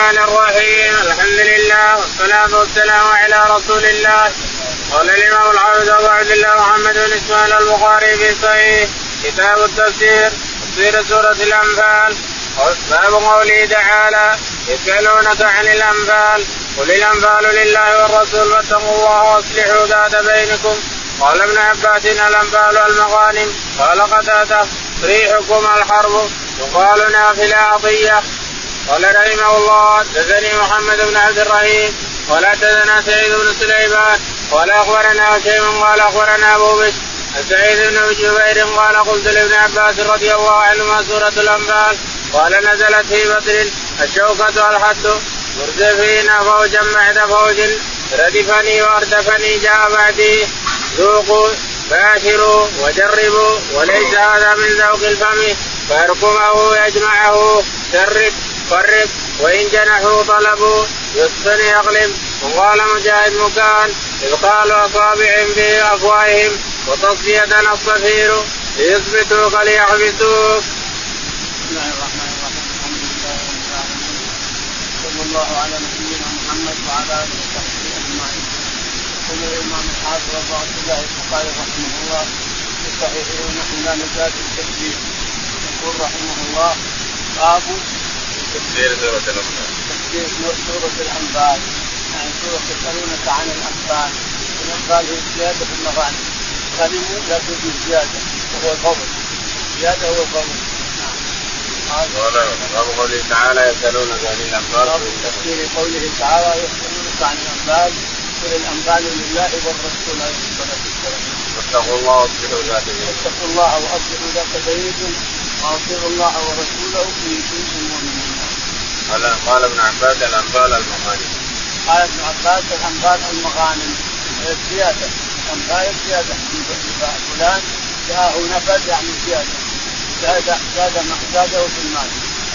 الرحمن الرحيم. الحمد لله والصلاة والسلام على رسول الله. قال الإمام الحافظ أبو عبد الله محمد بن إسماعيل البخاري في صحيح كتاب التفسير تفسير سورة الأنفال. باب قوله تعالى يسألونك عن الأنفال. قل الأنفال لله والرسول فاتقوا الله وأصلحوا ذات بينكم. قال ابن عباس الأنفال المغانم. قال قتادة ريحكم الحرب. يقال نافلة عطية. قال رحمه الله حدثني محمد بن عبد الرحيم قال حدثنا سعيد بن سليمان قال أخبرنا هشيم قال أخبرنا أبو بشر سعيد بن جبير قال قلت لابن عباس رضي الله عنهما سورة الأنفال قال نزلت في بدر الشوكة الحد مرتفين فوجا بعد فوج ردفني وأردفني جاء بعدي ذوقوا باشروا وجربوا وليس هذا من ذوق الفم فأركمه يجمعه شرب فرق وإن جنحوا طلبوا يسكن يغلب وقال مجاهد مكان إذ قالوا اصابع في أفواههم وتصفية الصفير ليثبتوك ليحبسوك. بسم الله الرحمن الرحيم الحمد لله رب العالمين صلى الله على نبينا محمد وعلى آله وصحبه أجمعين. يقول الإمام الحافظ ابو عبد الله البخاري رحمه الله في صحيحه ونحن لا نزال في التكبير يقول رحمه الله باب تفسير سورة الأنفال. تفسير سورة الأنفال. يعني سورة يسألونك عن الأنفال. الأنفال هي زيادة في المغانم غنموا لا تجوز زيادة وهو الفضل زيادة هو الفضل نعم. قال باب قوله تعالى يسألونك عن الأنفال. تفسير قوله تعالى يسألونك عن الأنفال. قل الأنفال لله والرسول عليه الصلاة والسلام. واتقوا الله وأصلحوا ذات بينكم. اتقوا الله وأصلحوا ذات بينكم. وأطيعوا الله ورسوله في كنتم مؤمنين. قال قال ابن عباس الأنفال المغانم. قال ابن عباس الأنفال المغانم. هي الزياده انفال الزياده فلان جاءه نفل يعني زيادة. زاد زاد ما زاده في المال.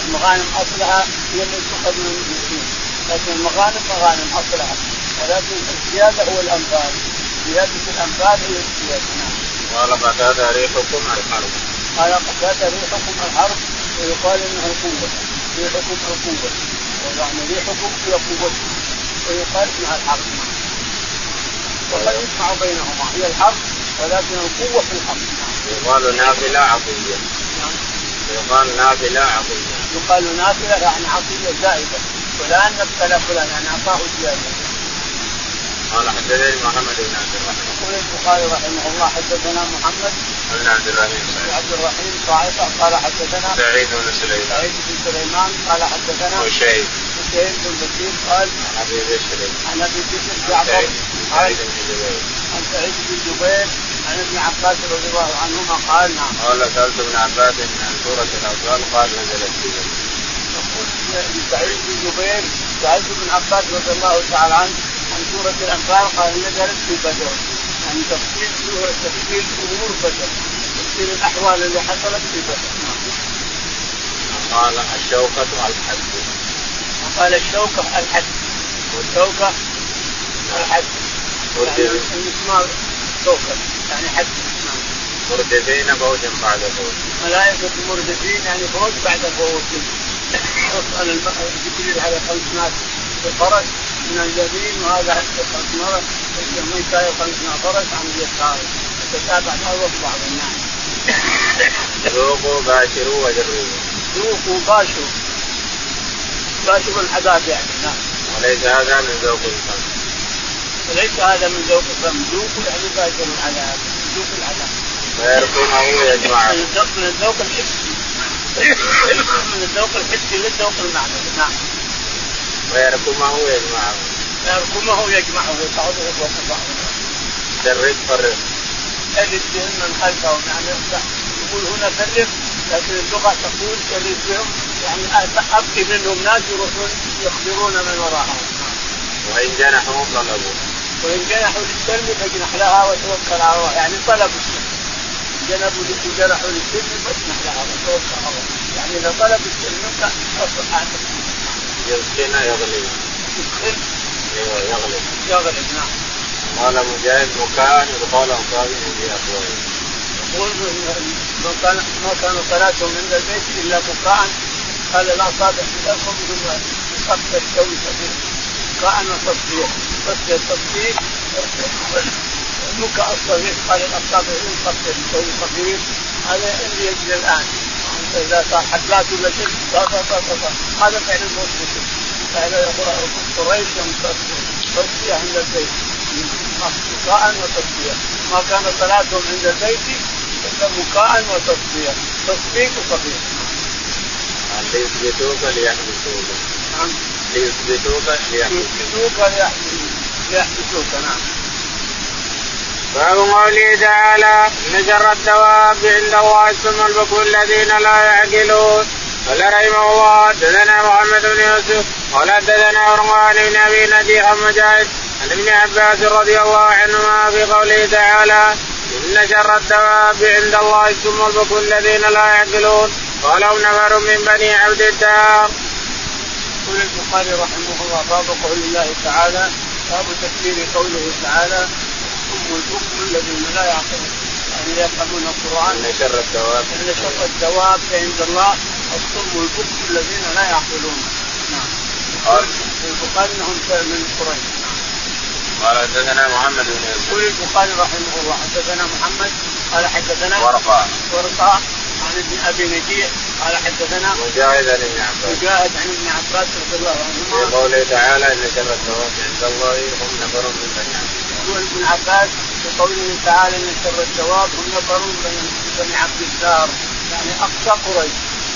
المغانم أصلها هي اللي تؤخذ من المسلمين لكن المغانم مغانم أصلها. ولكن الزيادة هو الأنفال. زيادة الأنفال هي الزيادة. نعم. قال قتادة ريحكم الحرب. قال قتادة ريحكم الحرب. ويقال إنه قوه ريحكم القوة. يعني ريحكم هي قوتكم ويقال إنها الحرب. وقد يجمع بينهما. هي الحرب ولكن القوة في الحرب. يقال نافلة عطية. نعم يقال نافلة عطية. يقال نافلة يعني عطيه زائدة. فلان نبتلى فلان يعني أعطاه زيادة. قال حدثني محمد بن عبد الرحمن. يقول البخاري رحمه الله حدثنا محمد بن عبد الرحيم. بن عبد الرحيم صاعقه قال حدثنا سعيد بن سليمان. سعيد بن سليمان قال حدثنا وشيء حسين بن بشير قال عن أبي بشر. عن أبي بكر جعفر سعيد قال سعيد بن جبير. عن سعيد بن جبير عن ابن عباس رضي الله عنهما قال نعم. قال سألت ابن عباس عن سورة الاطفال قال نزلت في يقول سعيد بن جبير سعيد بن عباس رضي الله تعالى عنه عن سورة الأنفال قال نزلت في بدر. يعني تفصيل سورة تفصيل أمور بدر. تفصيل الأحوال اللي حصلت في بدر. قال الشوكة الحد قال الشوكة الحد والشوكة الحد يعني المسمار شوكة. يعني حد. مردفين فوجا بعد فوج ملائكة مردفين يعني فوج بعد فوج يسأل جبريل على خمس ناس بالفرج من اليمين وهذا خمس مرة ميكائيل خمس فرج عن اليسار تتابع بعضهم بعضا نعم ذوقوا باشروا وجربوا ذوقوا باشروا. باشروا العذاب يعني نعم. وليس هذا من ذوق الفم. وليس هذا من ذوق الفم. ذوقوا يعني باشروا العذاب ذوق العذاب يجمعه. من الذوق من الذوق الحسي من الذوق الحسي للذوق المعنوي. نعم. ويركمه يجمعه يركمه يجمعه يقعده فوق بعض درب فرق شرد بهم من خلفهم يعني يقول هنا فرق لكن اللغة تقول شرد بهم يعني ابقي منهم ناس يروحون يخبرون من وراءهم وإن جنحوا طلبوا. وإن جنحوا للسلم فاجنح لها وتوكل على الله. يعني طلبوا السلم. جنبوا جنحوا للسلم فاجنح لها وتوكل على الله. يعني إذا طلب السلم منك اصبح يسكن يغلب يدخل أيوه يغلب يغلب نعم. قال مجاهد مكان يقال اصابع في يقول ما كان ما كان صلاتهم عند البيت إلا بكاء قال لا صادق لكم خفف تسوي خفيف كأن تصفية تصفية تصفية النكأ الصغير قال الأصابع يخفف يسوي خفيف هذا اللي يجري الآن. صار حفلات ولا شيء هذا فعل المسلمين فعل قريش تصفية عند البيت. بكاء وتصفية ما كان صلاتهم عند البيت إلا بكاء وتصفية تصفيق وصفيق ليثبتوك ليحبسوك. نعم. ليثبتوك ليحبسوك. ليحبسوك نعم. باب قوله تعالى إن شر الدواب عند الله ثم البكر الذين لا يعقلون قال رحمه الله حدثنا محمد بن يوسف قال حدثنا عثمان بن أبي نجيح مجاهد عن ابن عباس رضي الله عنهما في قوله تعالى إن شر الدواب عند الله ثم البكر الذين لا يعقلون قالوا نفر من بني عبد الدار. يقول البخاري رحمه الله باب قول الله تعالى باب تفسير قوله تعالى ثم البكر الذين لا يعقلون. يعني يفهمون القرآن. ان شر الدواب. ان شر الدواب عند الله. الصم البكر الذين لا يعقلون. نعم. قال. البخاري انهم من قريش. قال حدثنا محمد بن يوسف. يقول البخاري رحمه الله حدثنا محمد قال حدثنا ورقاء. ورقاء عن ابن أبي نجيح قال حدثنا مجاهد عن ابن عباس. مجاهد عن ابن عباس رضي الله عنهما. في قوله تعالى إن شر الدواب عند الله هم نفر من بني يقول ابن عباس في قوله تعالى إن شر الدواب هم من بني عبد الدار. يعني أقصى قريش.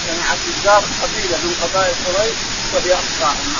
يعني عبد الدار قبيلة من قبائل قريش وهي أقصاهم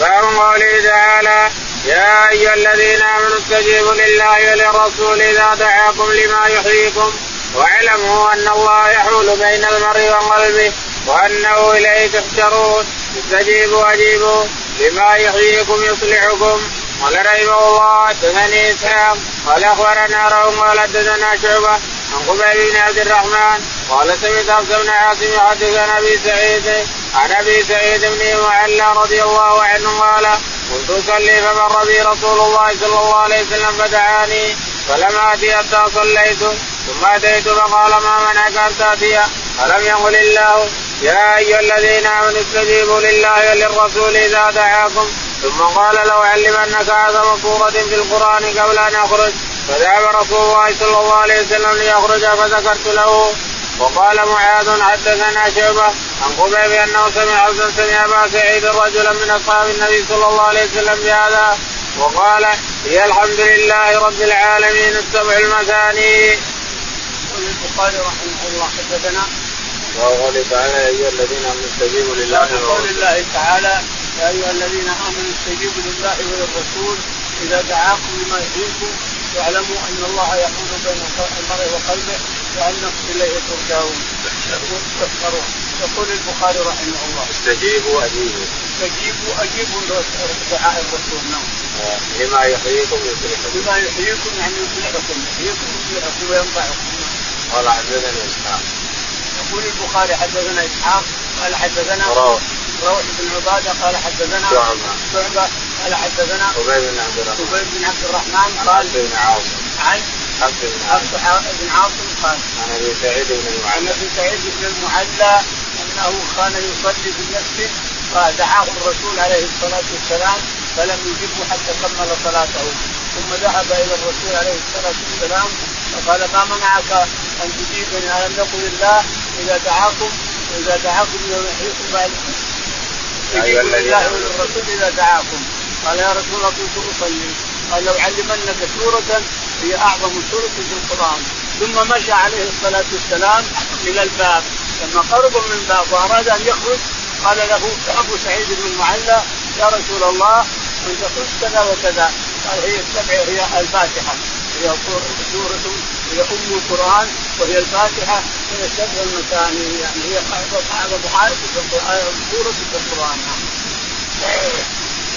باب قوله تعالى يا أيها الذين آمنوا استجيبوا لله وللرسول إذا دعاكم لما يحييكم. واعلموا أن الله يحول بين المرء وقلبه وأنه إليه تحشرون. استجيبوا اجيبوا لما يحييكم يصلحكم. قال رحمه الله حدثني إسحاق. قال أخبرنا روم قال حدثنا شعبة عن قبيل بن عبد الرحمن قال سمعت حفص بن عاصم يحدث عن أبي سعيد عن أبي سعيد بن معلى رضي الله عنه قال كنت أصلي فمر بي رسول الله صلى الله عليه وسلم فدعاني فلم آتي حتى صليت ثم أتيت فقال ما منعك أن تأتي؟ الم يقل الله. يا أيها الذين آمنوا استجيبوا لله وللرسول إذا دعاكم. ثم قال لو علمنك اعظم سوره في القرآن قبل أن اخرج فذهب رسول الله صلى الله عليه وسلم ليخرج فذكرت له. وقال معاذ حدثنا شعبة عن قبيب أنه سمع حسن سمع أبا سعيد رجلا من أصحاب النبي صلى الله عليه وسلم بهذا. وقال هي الحمد لله رب العالمين السبع المثاني. البخاري رحمه الله حدثنا تعالى يا أيها الذين آمنوا استجيبوا لله وقول الله تعالى يا أيها الذين آمنوا استجيبوا لله وللرسول إذا دعاكم لما يحييكم واعلموا أن الله يحول بين المرء وقلبه وانه إليه ترجعون. تذكرون يقول البخاري رحمه الله. استجيبوا أجيبوا. استجيبوا أجيبوا دعاء الرسول. نعم. لما يحييكم يصلحكم. لما يحييكم يعني يصلحكم. يحييكم يصلحكم وينفعكم. قال حدثنا اسحاق يقول البخاري حدثنا إسحاق قال حدثنا روح بن عبادة قال حدثنا شعبة قال حدثنا عبيد بن عبد الرحمن. عبيد بن عبد الرحمن قال بن عاصم. عن حفص بن عاصم. قال عن أبي سعيد بن عن المعلى أبي سعيد بن المعلى أنه كان يصلي في المسجد فدعاه الرسول عليه الصلاة والسلام فلم يجبه حتى كمل صلاته. ثم ذهب إلى الرسول عليه الصلاة والسلام فقال ما منعك أن تجيبني؟ ألم يقل الله إذا دعاكم إذا دعاكم يحييكم بعد استجيبوا لله وللرسول إذا دعاكم. قال يا رسول الله كنت اصلي قال لو علمنك سورة هي أعظم سورة في القرآن. ثم مشى عليه الصلاة والسلام إلى الباب. لما قرب من الباب وأراد أن يخرج قال له أبو سعيد بن المعلى يا رسول الله انت قلت كذا وكذا. قال هي السبع هي الفاتحة. هي سورة هي أم القرآن وهي الفاتحة هي السبع المثاني يعني هي اعظم القرآن سورة القرآن.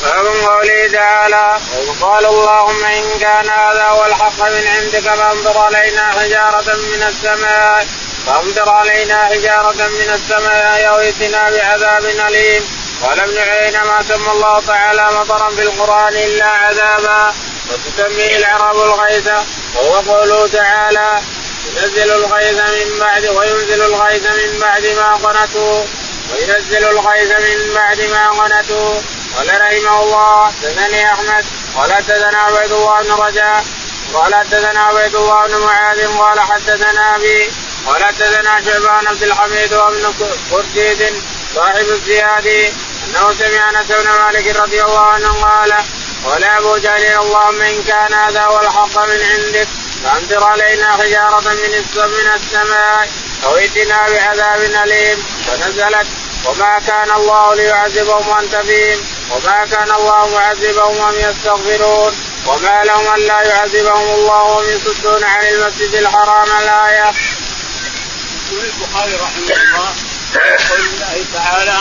باب قوله تعالى وقال اللهم إن كان هذا هو الحق من عندك فامطر علينا حجارة من السماء فامطر علينا حجارة من السماء أو ائتنا بعذاب أليم. قال ابن عيينة ما سمى الله تعالى مطرا في القرآن إلا عذابا. وتسميه العرب الغيث وهو قوله تعالى ينزل الغيث من بعد وينزل الغيث من بعد ما قنطوا وينزل الغيث من بعد ما قنتوا. قال رحمه الله حدثني أحمد قال حدثنا عبيد الله بن رجاء قال حدثنا عبيد الله بن معاذ قال حدثنا أبي قال حدثنا شعبان عبد الحميد وابن قرشيد صاحب الزياد أنه سمع أنس بن مالك رضي الله عنه قال قال ابو جهل اللهم ان كان هذا هو الحق من عندك. فأمطر علينا حجارة من من السماء أو ائتنا بعذاب أليم. فنزلت وما كان الله ليعذبهم وأنت فيهم وما كان الله معذبهم وهم يستغفرون. وما لهم أن لا يعذبهم الله وهم يصدون عن المسجد الحرام الآية. يقول البخاري رحمه الله قول الله تعالى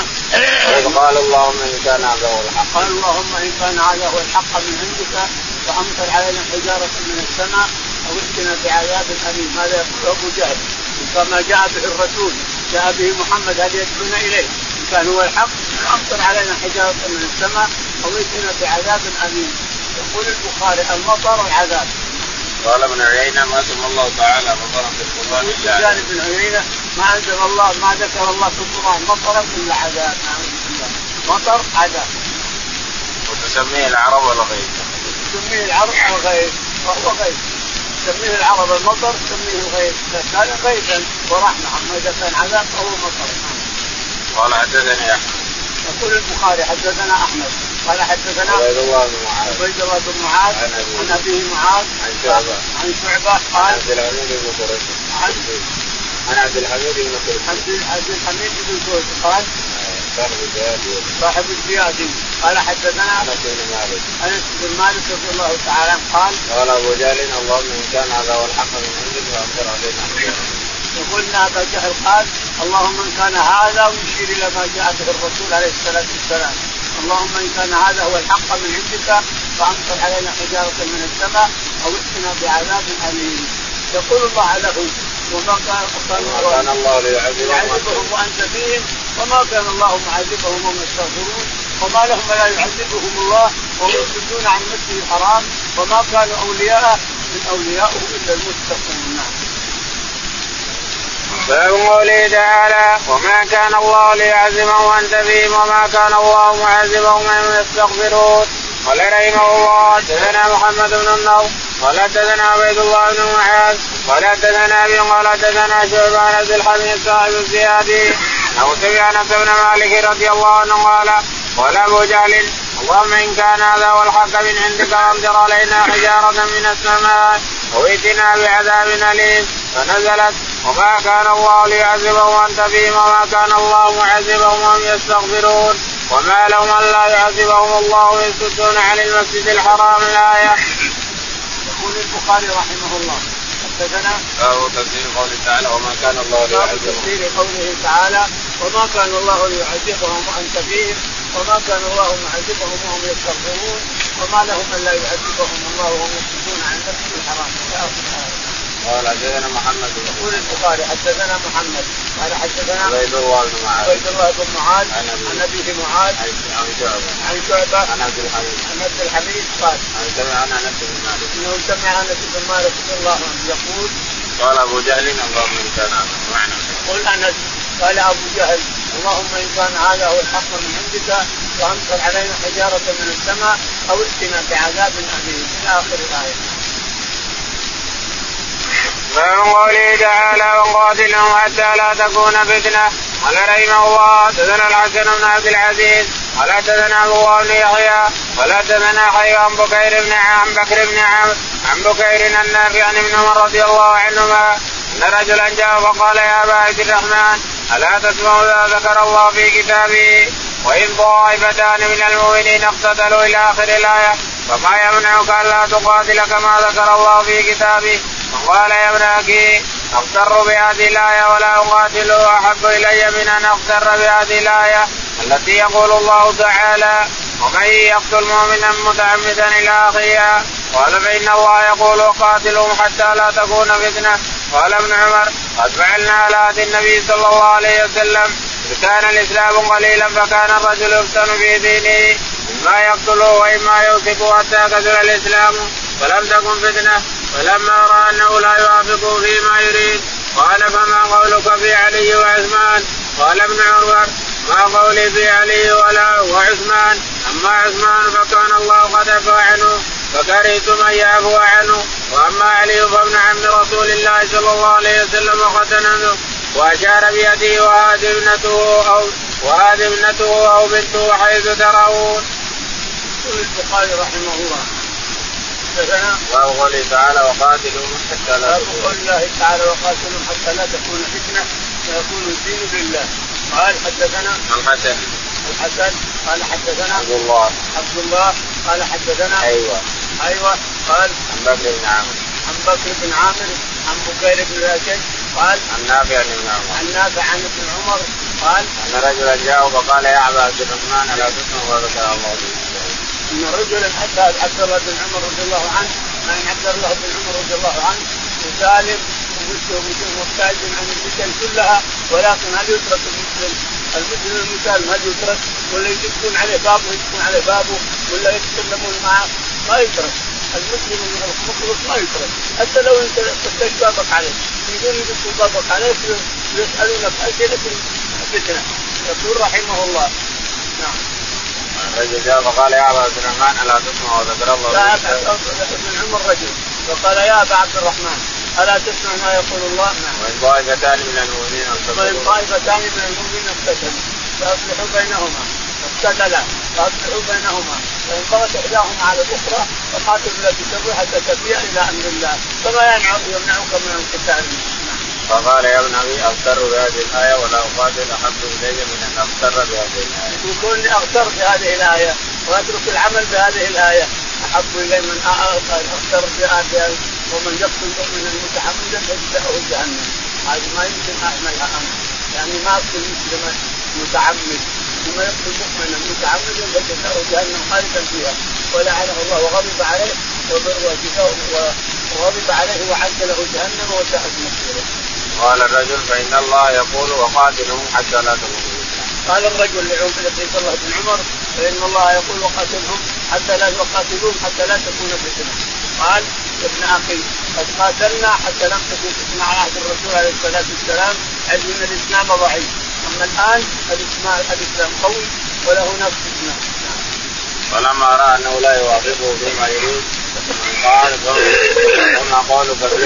قال اللهم إن كان هذا هو الحق. قال اللهم إن كان هذا هو الحق من عندك فامطر علينا حجارة من السماء أو ائتنا بعذاب أليم. هذا يقول أبو جهل. كما جاء به الرسول جاء به محمد هذا يدعون إليه؟ إن كان هو الحق أمطر علينا حجارة من السماء أو ائتنا بعذاب أليم. يقول البخاري المطر العذاب. قال ابن عيينة ما سمى الله تعالى مطرا في القران ابن عيينة ما أنزل الله ما ذكر الله في القرآن. مطرا إلا عذاب. نعوذ بالله مطر عذاب. وتسميه العرب ولا غير؟ تسميه العرب الغيث وهو غيث تسميه العرب المطر تسميه الغيث إذا كان غيثا ورحمة. أما إذا كان عذاب فهو مطر. قال حدثني أحمد. يقول البخاري حدثنا أحمد. قال حدثنا عبيد الله بن معاذ. عبيد الله بن معاذ. عن أبيه. معاذ. عن شعبة. عن شعبة. قال عن عبد الحميد بن قريش. عن عن عبد الحميد بن قريش عبد الحميد بن قريش قال صاحب الزياد. صاحب الزيادي قال حدثنا انس بن مالك. أنس بن مالك رضي الله تعالى عنه قال قال أبو جهل اللهم إن كان هذا هو الحق من عندك فأمطر علينا وقلنا أبا جهل قال اللهم إن كان هذا ويشير إلى ما جاء به الرسول عليه الصلاة والسلام. اللهم إن كان هذا هو الحق من عندك فأمطر علينا حجارة من السماء أو ائتنا بعذاب أليم. يقول الله له وما كان كان الله ليعذبهم وانت فيهم وما كان الله معذبهم وهم يستغفرون وما لهم لا يعذبهم الله وهم يصدون عن المسجد الحرام وما كانوا أولياء من اوليائه إلا المتقون. نعم باب قوله تعالى وما كان الله ليعذبهم وانت فيهم وما كان الله معذبهم وهم يستغفرون. قال رحمه الله حدثنا محمد بن النضر قال حدثنا عبيد الله بن معاذ. قال حدثنا أبي قال حدثنا شعبان عبد الحميد صاحب الزيادي أو سمع أنس بن مالك رضي الله عنه قال قال أبو جهل اللهم إن كان هذا هو الحق من عندك فأمطر علينا حجارة من السماء وائتنا بعذاب أليم. فنزلت وما كان الله ليعذبهم وأنت فيهم وما كان الله معذبهم وهم يستغفرون. وما لهم ألا يعذبهم الله ويصدون عن المسجد الحرام الآية. يقول البخاري رحمه الله. حدثنا باب تفسير قوله تعالى وما كان الله ليعذبهم. تفسير قوله تعالى وما كان الله ليعذبهم وانت فيهم وما كان الله معذبهم وهم يستغفرون وما لهم الا يعذبهم الله وهم يصدون عن المسجد الحرام. إلى اخر الايه. قال حدثنا محمد يقول البخاري حدثنا محمد. قال حدثنا عبيد الله بن معاذ. عبيد الله بن معاذ. عن أبيه معاذ. عن شعبة. عن شعبة. عن عبد الحميد. عن عبد الحميد. قال. عن سمع عن انس بن مالك. إنه سمع انس بن مالك رضي الله عنه. يقول. قال أبو جهل اللهم ان كان معنى قل انس قال أبو جهل. اللهم إن كان هذا هو الحق من عندك فأمطر علينا حجارة من السماء أو ائتنا بعذاب اليم إلى آخر الآية. باب قوله تعالى وقاتلهم حتى لا تكون فتنة. قال رحمه الله حدثنا الحسن بن عبد العزيز قال حدثنا أبو بن يحيى قال حدثنا حي عن بكير بن عن بكر بن عم عن بكير النافع عن ابن عمر رضي الله عنهما. إن رجلا جاء فقال يا أبا عبد الرحمن ألا تسمع اذا ذكر الله في كتابه؟ وإن طائفتان من المؤمنين اقتتلوا إلى آخر الآية فما يمنعك الا تقاتل كما ذكر الله في كتابه. فقال يا ابن أخي اغتر بهذه الايه ولا اقاتل احب الي من ان اغتر بهذه الايه التي يقول الله تعالى ومن يقتل مؤمنا متعمدا إلى اخيها قال فان الله يقول قاتلهم حتى لا تكون فتنه. قال ابن عمر قد فعلنا على عهد النبي صلى الله عليه وسلم إذ كان الاسلام قليلا فكان الرجل يفتن في دينه اما يقتله وإما يوثقه حتى كثر الإسلام فلم تكن فتنة. فلما رأى أنه لا يوافقه فيما يريد قال فما قولك في علي وعثمان؟ قال ابن عمر ما قولي في علي ولا وعثمان. أما عثمان فكان الله قد عفى عنه فكرهت من يعفو عنه. وأما علي فابن عم رسول الله صلى الله عليه وسلم وختنه وأشار بيده وهذه ابنته أو وهذه ابنته أو بنته حيث ترون. يقول البخاري رحمه الله. حدثنا؟ باب قوله تعالى وقاتلهم حتى لا باب قول الله تعالى وقاتلهم حتى لا تكون فتنة ويكون الدين لله. قال حدثنا؟ الحسن الحسن قال حدثنا؟ عبد الله. عبد الله. قال حدثنا؟ أيوه. أيوه. قال عن بكر بن عامر. عن بكر بن عامر. عن بكير بن الاشد قال عن نافع بن عمر. عن نافع عن ابن عمر. قال أن رجلا جاء فقال يا أبا عبد الرحمن ألا تسمع وذكر الله إن رجلا اتى عبد الله بن عمر رضي الله عنه عن عبد الله بن عمر رضي الله عنه وسالم محتاج عن الفتن كلها ولكن هل يترك المسلم؟ المسلم المسالم هل يترك؟ ولا يدقون عليه بابه يدقون عليه بابه ولا يتكلمون معه؟ ما يترك. المسلم المخلص ما يترك. حتى لو أنت فتشت بابك عليه. يقول بابك عليه ويسالونك اسئله فتنه يقول رحمه الله. نعم. الرجل جاء فقال يا أبا عبد الرحمن ألا تسمع وذكر الله جاء ابن عمر رجل فقال يا أبا عبد الرحمن ألا تسمع ما يقول الله؟ نعم. وإن طائفتان من المؤمنين وإن طائفتان من المؤمنين اقتتلوا. فأصلحوا بينهما. اقتتلا. فأصلحوا بينهما. فان بغت إحداهما على الأخرى فقاتلوا التي تبغي حتى تفيء إلى أمر الله. فما يمنعك من القتال؟ فقال يا ابن أبي اغتر بهذه الآية ولا أقاتل أحب إلي من أن اغتر بهذه الآية. اني اغتر بهذه الآية وأترك العمل بهذه الآية. أحب إلي من اغتر بهذه ومن يقتل مؤمنا متعمدا فجزاؤه جهنم. هذه ما يمكن أعملها أنا. يعني ما أقتل مسلما متعمد. ثم يقتل مؤمنا متعمدا فجزاؤه جهنم خالدا فيها. ولعنه الله وغضب عليه وغضب عليه وعد له جهنم وساءت مصيره. قال الرجل فإن الله يقول وقاتلهم حتى لا تكون قال الرجل لعبد الله بن عمر فإن الله يقول وقاتلهم حتى لا يقاتلون حتى لا تكون فتنة. قال يا ابن أخي قد قاتلنا حتى لم تكن فتنة على عهد الرسول عليه الصلاة والسلام حيث إن الإسلام ضعيف. أما الآن الاسلام الإسلام قوي وله نفس فتنة. فلما رأى أنه لا يوافقه فيما يريد قال وما قولك في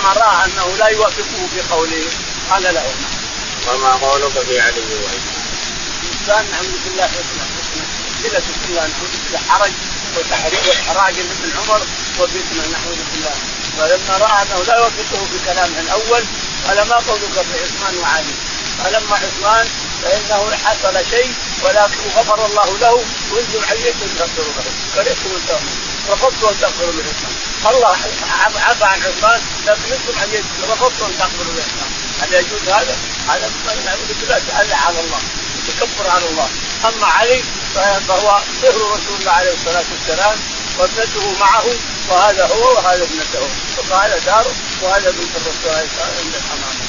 فلما راى أنه لا يوافقه في قوله. قال له. وما قولك في علي؟ الإنسان نعوذ بالله حسنى حسنى صله بالله نعوذ بالله حرج وتحريم واحراج لابن عمر وفتنه نعوذ بالله فلما رأى أنه لا يوافقه في كلامه الأول قال ما قولك في عثمان وعلي؟ فلما عثمان فإنه حصل شيء ولكن غفر الله له وأنتم حييتم تغفروا له. كرهتم ان رفضتم أن تغفروا لعثمان. الله عفى عن عثمان لكن أنتم حييتم رفضتم ان تغفروا لعثمان هل يجوز هذا؟ هذا نعوذ بالله تألى على الله تكبر على الله. أما علي فهو صهر رسول الله عليه الصلاة والسلام وابنته معه وهذا هو وهذا ابنته. وهذا داره وهذا بنت الرسول عليه الصلاة والسلام.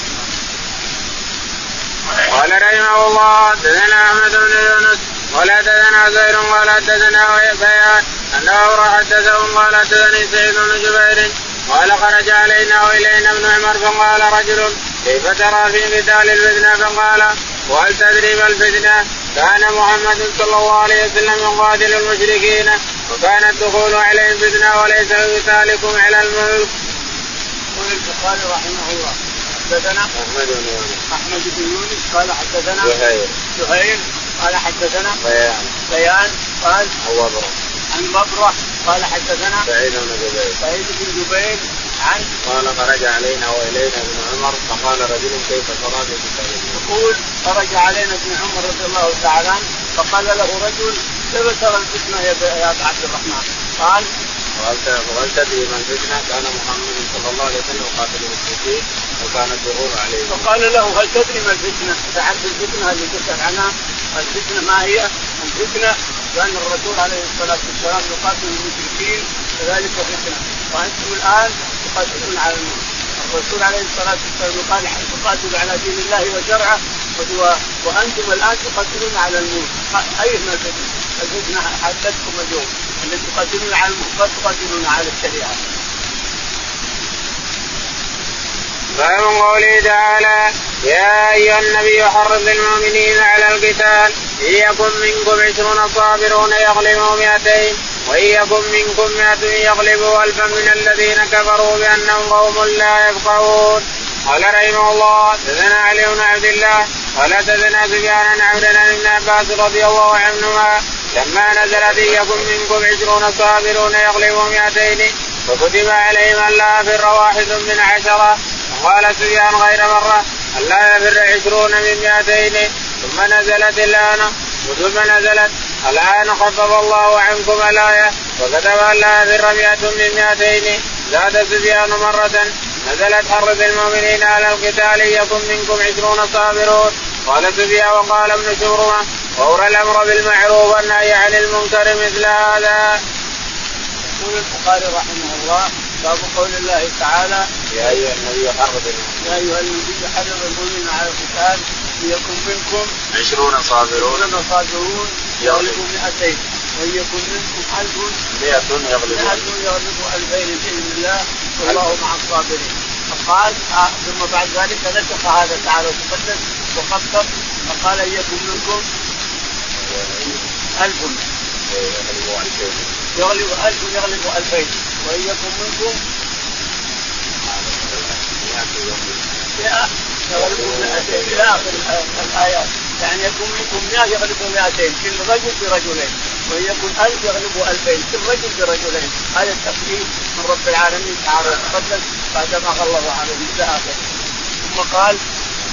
قال رحمه الله حدثنا أحمد بن يونس ولا حدثنا زير ولا حدثنا بيان أنه حدثهم قال حدثني سعيد بن جبير قال خرج علينا وإلينا ابن عمر فقال رجل كيف ترى في قتال الفتنة فقال وهل تدري ما الفتنة؟ كان محمد صلى الله عليه وسلم يقاتل المشركين وكان الدخول عليهم فتنة وليس قتالكم على الملك. يقول البخاري رحمه الله حدثنا أحمد بن يونس أحمد بن يونس قال حدثنا زهير زهير قال حدثنا بيان بيان قال وبره عن مبرة قال حدثنا سعيد بن جبير سعيد بن جبير عن قال خرج علينا وإلينا ابن عمر فقال رجل كيف ترى يقول خرج علينا ابن عمر رضي الله تعالى عنه فقال له رجل كيف ترى الفتنة يا عبد الرحمن؟ قال وهل تدري من الفتنه كان محمد صلى الله عليه وسلم يقاتل المشركين وكان الظهور عليه. فقال له هل تدري ما الفتنة؟ تعرف الفتنة اللي تسأل عنها الفتنة ما هي؟ الفتنة كان الرسول عليه الصلاة والسلام يقاتل المشركين كذلك فتنه وأنتم الآن تقاتلون على الرسول عليه الصلاة والسلام يقال تقاتل على دين الله وشرعه وأنتم الآن تقاتلون على الموت أي من الفتنه؟ الفتنة حدثتكم اليوم اللي تقاتلون على الموت تقاتلون على الشريعة. باب قوله تعالى يا أيها النبي حرض المؤمنين على القتال ان يكن منكم عشرون صابرون يغلبوا مئتين وان يكن منكم مئة يغلبوا الفا من الذين كفروا بأنهم قوم لا يفقهون. قال رحمه الله تزنى علي بن عبد الله قال تزنى سفيان عبد الله بن عباس رضي الله عنهما لما نزلت ان يكن منكم عشرون صابرون يغلبوا مئتين فكتب عليهم الا يفر واحد من عشرة. وقال سفيان غير مرة الا يفر عشرون من مئتين ثم نزلت الآن ثم نزلت. الآن خفف الله عنكم الآية وكتب الا يفر مئة من مئتين. زاد سفيان مرة نزلت حرب المؤمنين على القتال يكن منكم عشرون صابرون. قال سفيان وقال ابن شبرمة وأورى الأمر بالمعروف والنهي عن المنكر مثل هذا. يقول البخاري رحمه الله باب قول الله تعالى يا أيها النبي حرض يا أيها النبي حرض المؤمنين على القتال ليكن منكم عشرون صابرون عشرون صابرون يغلبوا 200 وإن يكن منكم ألف 100 يغلبون. 100 يغلبوا 2000 بإذن الله والله مع الصابرين. فقال آه ثم بعد ذلك نسخ هذا تعالى وتقدم وخفف فقال إن يكن منكم ألف. يغلب ألف يغلب ألفين. وإن يكن منكم. مئة يغلبوا مئتين إلى آخر الآيات يعني يكون منكم 100 يغلبوا 200 كل رجل برجلين وإن يكن ألف يغلبوا ألفين كل رجل برجلين هذا التقديم من رب العالمين تعالى وتقدم بعدما غلظ عليهم إلى آخره ثم قال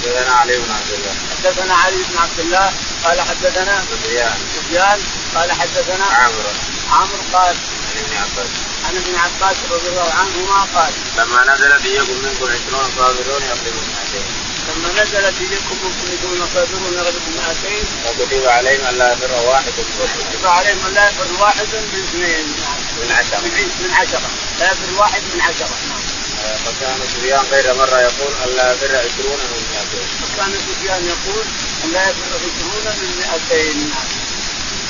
حدثنا علي بن عبد الله. حدثنا علي بن عبد الله قال حدثنا سفيان. سفيان قال حدثنا عمرو. عمرو قال ابن عباس. عن ابن عباس رضي الله عنهما قال لما نزلت يكن منكم عشرون صابرون يغلبون 200 لما نزلت اليكم منكم يكون صابرون يغلبوا 200 وكتب عليهم الا يفر واحد وكتب عليهم أن لا يفر واحد من اثنين. من عشرة. من عشرة. لا يفر واحد من عشرة. نعم فكان سفيان غير مرة يقول ألا يفر عشرون من 200 وكان سفيان يقول أن لا يفر عشرون من 200 نعم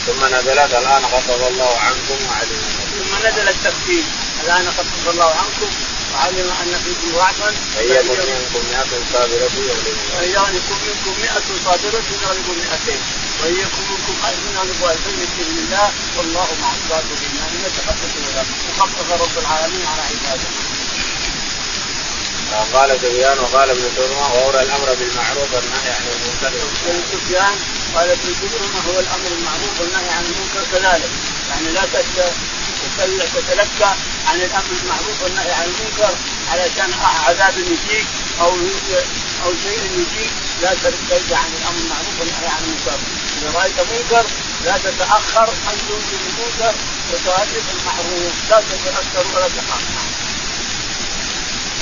ثم نزلت الآن خفض الله عنكم وعلم ثم نزل التخفيف الآن خفف الله عنكم وعلم أن فيكم ضعفا فيكن منكم مئة صابرة يغلبون. منكم 100 صابرة يغلبوا 200 وإن يكن منكم ألف يغلبوا 2000 بإذن الله. والله مع الصابرين. يعني يتخفف ولا وخفف رب العالمين على عباده. قال سفيان وقال ابن سلمة وأورى الأمر بالمعروف والنهي عن المنكر. سفيان قال ابن سفيان هو الأمر المعروف والنهي عن المنكر كذلك. يعني لا تتلكى عن الأمر المعروف والنهي عن المنكر علشان عذاب يجيك أو أو شيء يجيك. لا ترجع عن الأمر المعروف والنهي عن المنكر. إذا رأيت منكر لا تتأخر عن تنكر المنكر وتؤدي المعروف. لا تتأخر ولا تخاف.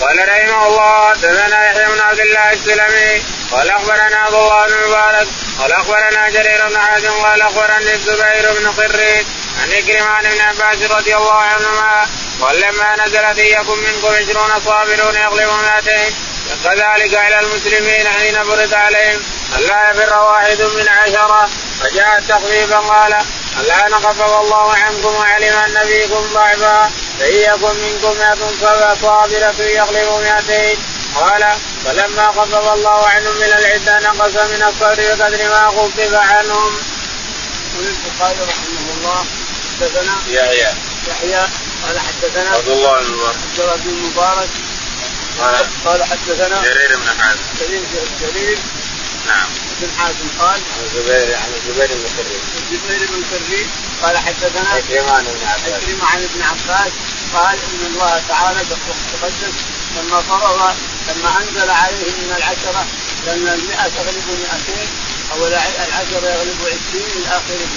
قال رحمه الله حدثنا يحيى بن عبد الله السلمي قال أخبرنا عبد الله بن مبارك قال أخبرنا جرير بن حازم قال أخبرني الزبير بن خريج عن إكرم عن ابن عباس رضي الله عنهما قال لما نزلت إن يكن منكم عشرون صابرون يغلبون مئتين كذلك على المسلمين حين فرض عليهم. ألا يفر واحد من عشرة؟ فجاء تخفيفا قال الآن خفف الله عنكم وعلم أن فيكم ضعفا؟ فإن يكن منكم مئة صابرة يغلب مئتين. قال فلما خفف الله عنهم من العدة نقص من الصبر بقدر ما خفف عنهم. يقول البخاري رحمه الله حدثنا يحيى. يحيى قال حدثنا عبد الله بن مبارك عبد الله بن مبارك. قال حدثنا جرير بن حازم. جرير جرير. بن حازم قال عن الزبير عن الزبير بن كريم الزبير بن كريم قال حدثنا عكرمة بن عباس. عكرمة عن ابن عباس قال إن الله تعالى تقدس لما فرض لما أنزل عليهم من العشرة لأن المئة تغلب 200 أو العشره يغلب 20 إلى آخره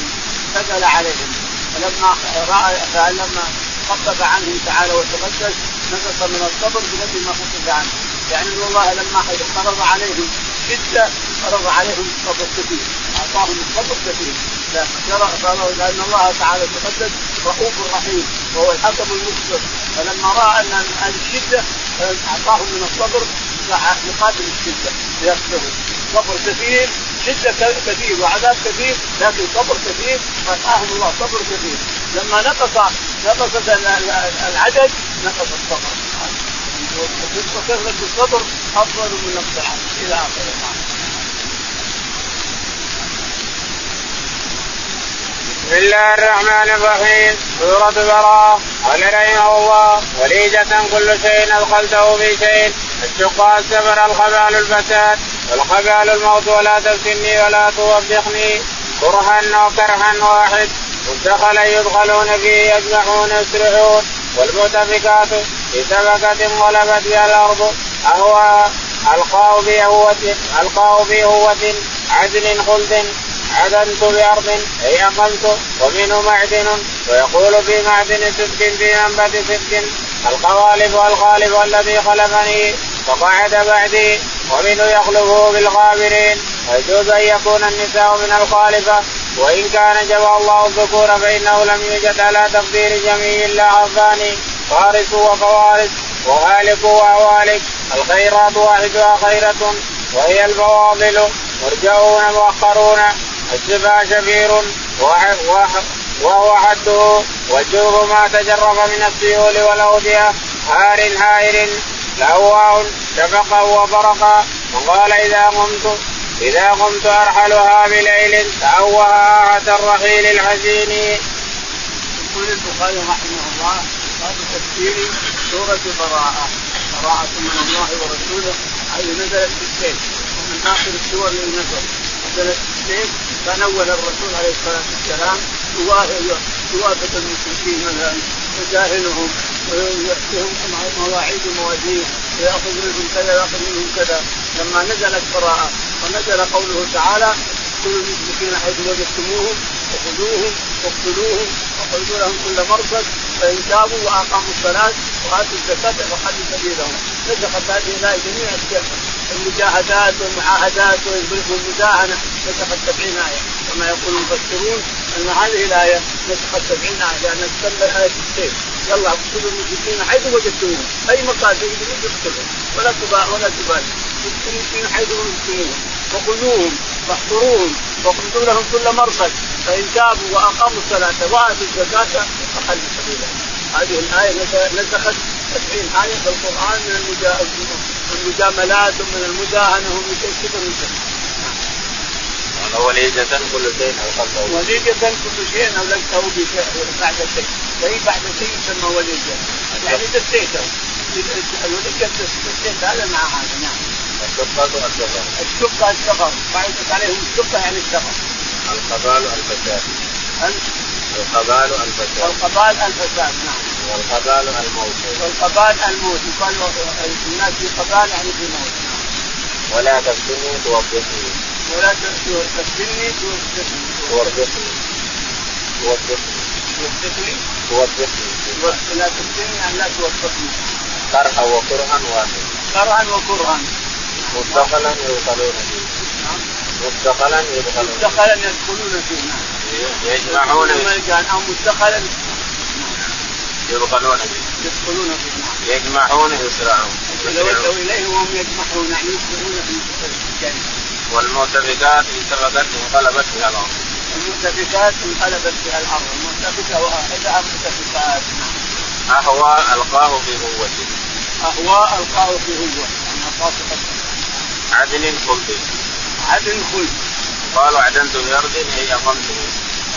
نزل عليهم. فلما رأى فلما خفف عنهم تعالى وتقدس نقص من الصبر بقدر ما خفف عنه. يعني إن الله لما فرض عليهم شده فرض عليهم الصبر كثير. أعطاهم الصبر كثير. لأن الله تعالى تقدس رؤوف رحيم وهو الحكم المقصر فلما رأى أن الشدة أعطاهم من الصبر يقاتل الشدة ليصبروا صبر كثير شدة كثير وعذاب كثير لكن صبر كثير فاتاهم الله صبر كثير. لما نقص نقصت العدد نقص الصبر. وكثره الصبر أفضل من نقص إلى اخره بسم الله الرحمن الرحيم. سورة براءة قال رحمه الله وليدة كل شيء أدخلته في شيء. الشقاء السفر الخبال الفساد. والخبال الموت ولا تفتني ولا توبخني كرها وكرها واحد. مدخلا يدخلون فيه يجمعون يسرعون والمؤتفكات في سبكة غلبت بها الأرض أهوى ألقاه بهوة ألقاه بهوة عدل خلد عدنت بأرض أي أقمت ومنه معدن ويقول في معدن صدق في منبت صدق القوالب والغالب الذي خلفني فقعد بعدي ومنه يخلفه بالغابرين ويجوز أن يكون النساء من الخالفة. وإن كان جمع الله الذكور فإنه لم يوجد على تقدير جميع الا الثاني فارس وفوارس وهالك وهوالك الخيرات واحدها خيرة وهي الفواضل مرجعون مؤخرون السبا شفير وهو حده والجوف ما تجرف من السيول والأودية هار هائر لواه شفقا وبرقا وقال إذا قمت إذا قمت أرحلها بليل تأوها آهة الرحيل الحزين. يقول البخاري رحمه الله باب تفسير سورة براءة. براءة من الله ورسوله. هذه نزلت في السيف. ومن آخر السور اللي نزل نزلت في السيف. فنول الرسول عليه الصلاة والسلام. يوافق المشركين مثلا. يجاهلهم ويأتيهم مواعيد ومواجيد ويأخذ منهم كذا ويأخذ منهم كذا. لما نزلت براءة ونزل قوله تعالى كل المشركين حيث وجدتموهم وخذوهم واقتلوهم وخذوا لهم كل مرصد فإن تابوا وأقاموا الصلاة وآتوا الزكاة فخلوا سبيلهم. نسخت هذه الآية جميع المجاهدات والمعاهدات والمداهنه نسخت 70 آية. كما يقول المفسرون أن هذه الآية نسخت 70 آية لأن تسمى آية السيف. يلا اقتلوا المشركين حيث وجدتموهم. أي مكان تجدون اقتلوا ولا تبالي ولا تبالي. المشركين حيث وجدتموهم. وخذوهم واحصروهم واقصدوا لهم كل مرصد. فإن تابوا وأقاموا الصلاة وآتوا الزكاة فخلوا سبيلهم هذه الآية نسخت 70 آية في القرآن من المجاملات ومن المداهنه ومن كيف من شيء وليدة كل شيء ألقته وليدة كل شيء أولدته بعد شيء. شيء بعد شيء يسمى وليدة يعني دسيته الوليدة دسيت هذا مع هذا نعم. الشقة الصغر الشقة بعدت عليهم الشقة يعني الصغر القبال الفساد القبال الفساد القبال الفساد نعم. والقبال الموت. والقبال الموت. يقال الناس في قبال يعني في موت ولا تفتني توبخني ولا تفتني توبخني توبخني توبخني توبخني توبخني لا تفتني يعني لا توبخني كرها وكرها واحد. كرها وكرها. مدخلا يدخلون فيه. نعم. مدخلا يدخلون مدخلا يدخلون فيه. نعم. يجمعون. أو مدخلا يدخلون فيه يدخلون نعم يجمعون يسرعون يلوثوا إليه وهم يجمعون يعني يسرعون في الجنة. والمؤتفكات انتفقت انقلبت بها الأرض المؤتفكات انقلبت بها الأرض المؤتفكة واحدها مؤتفكات اهوى ألقاه في قوته اهوى ألقاه في يعني في عدن خلد عدن خلد قالوا عدنت بارض اي اقمت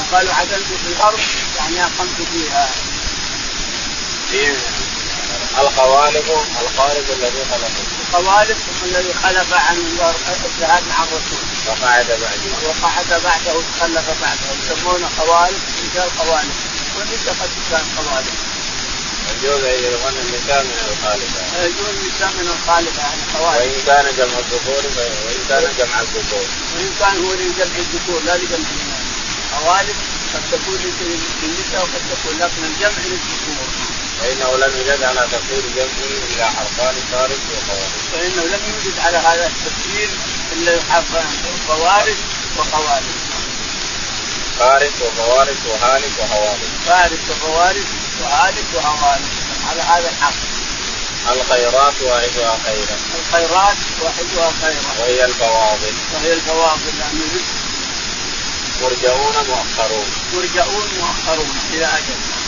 وقالوا عدنت في الأرض يعني أقمت فيها. القوالب القارب الذي خلقه القوالب هم الذي خلف عن الجهاد مع الرسول وقعد بعده. وقعد بعده وتخلف بعده. يسمونه قوالب رجال قوالب. والنساء قد كان قوالب. يجوز أن يكون النساء من الخالفه يجوز النساء من الخالفه يعني قوالب وإن كان جمع الذكور وإن كان جمع الذكور. وإن كان هو لجمع الذكور لا لجمع الناس قوالب قد تكون للنساء وقد تكون لكن الجمع للذكور. فإنه لم يوجد على تقدير جمعه الا حرفان فارس وخوارج. فإنه لم يوجد على هذا التفسير إلا حرفان فوارس وخوارج. فارس وفوارس وهالك وهوالك فارس وفوارس وهالك وهوالك على هذا الحق. الخيرات واحدها خيرا. الخيرات واحدها خيرا. وهي الفواضل. وهي الفواضل لأن مرجعون مؤخرون. مرجعون مؤخرون إلى أجل.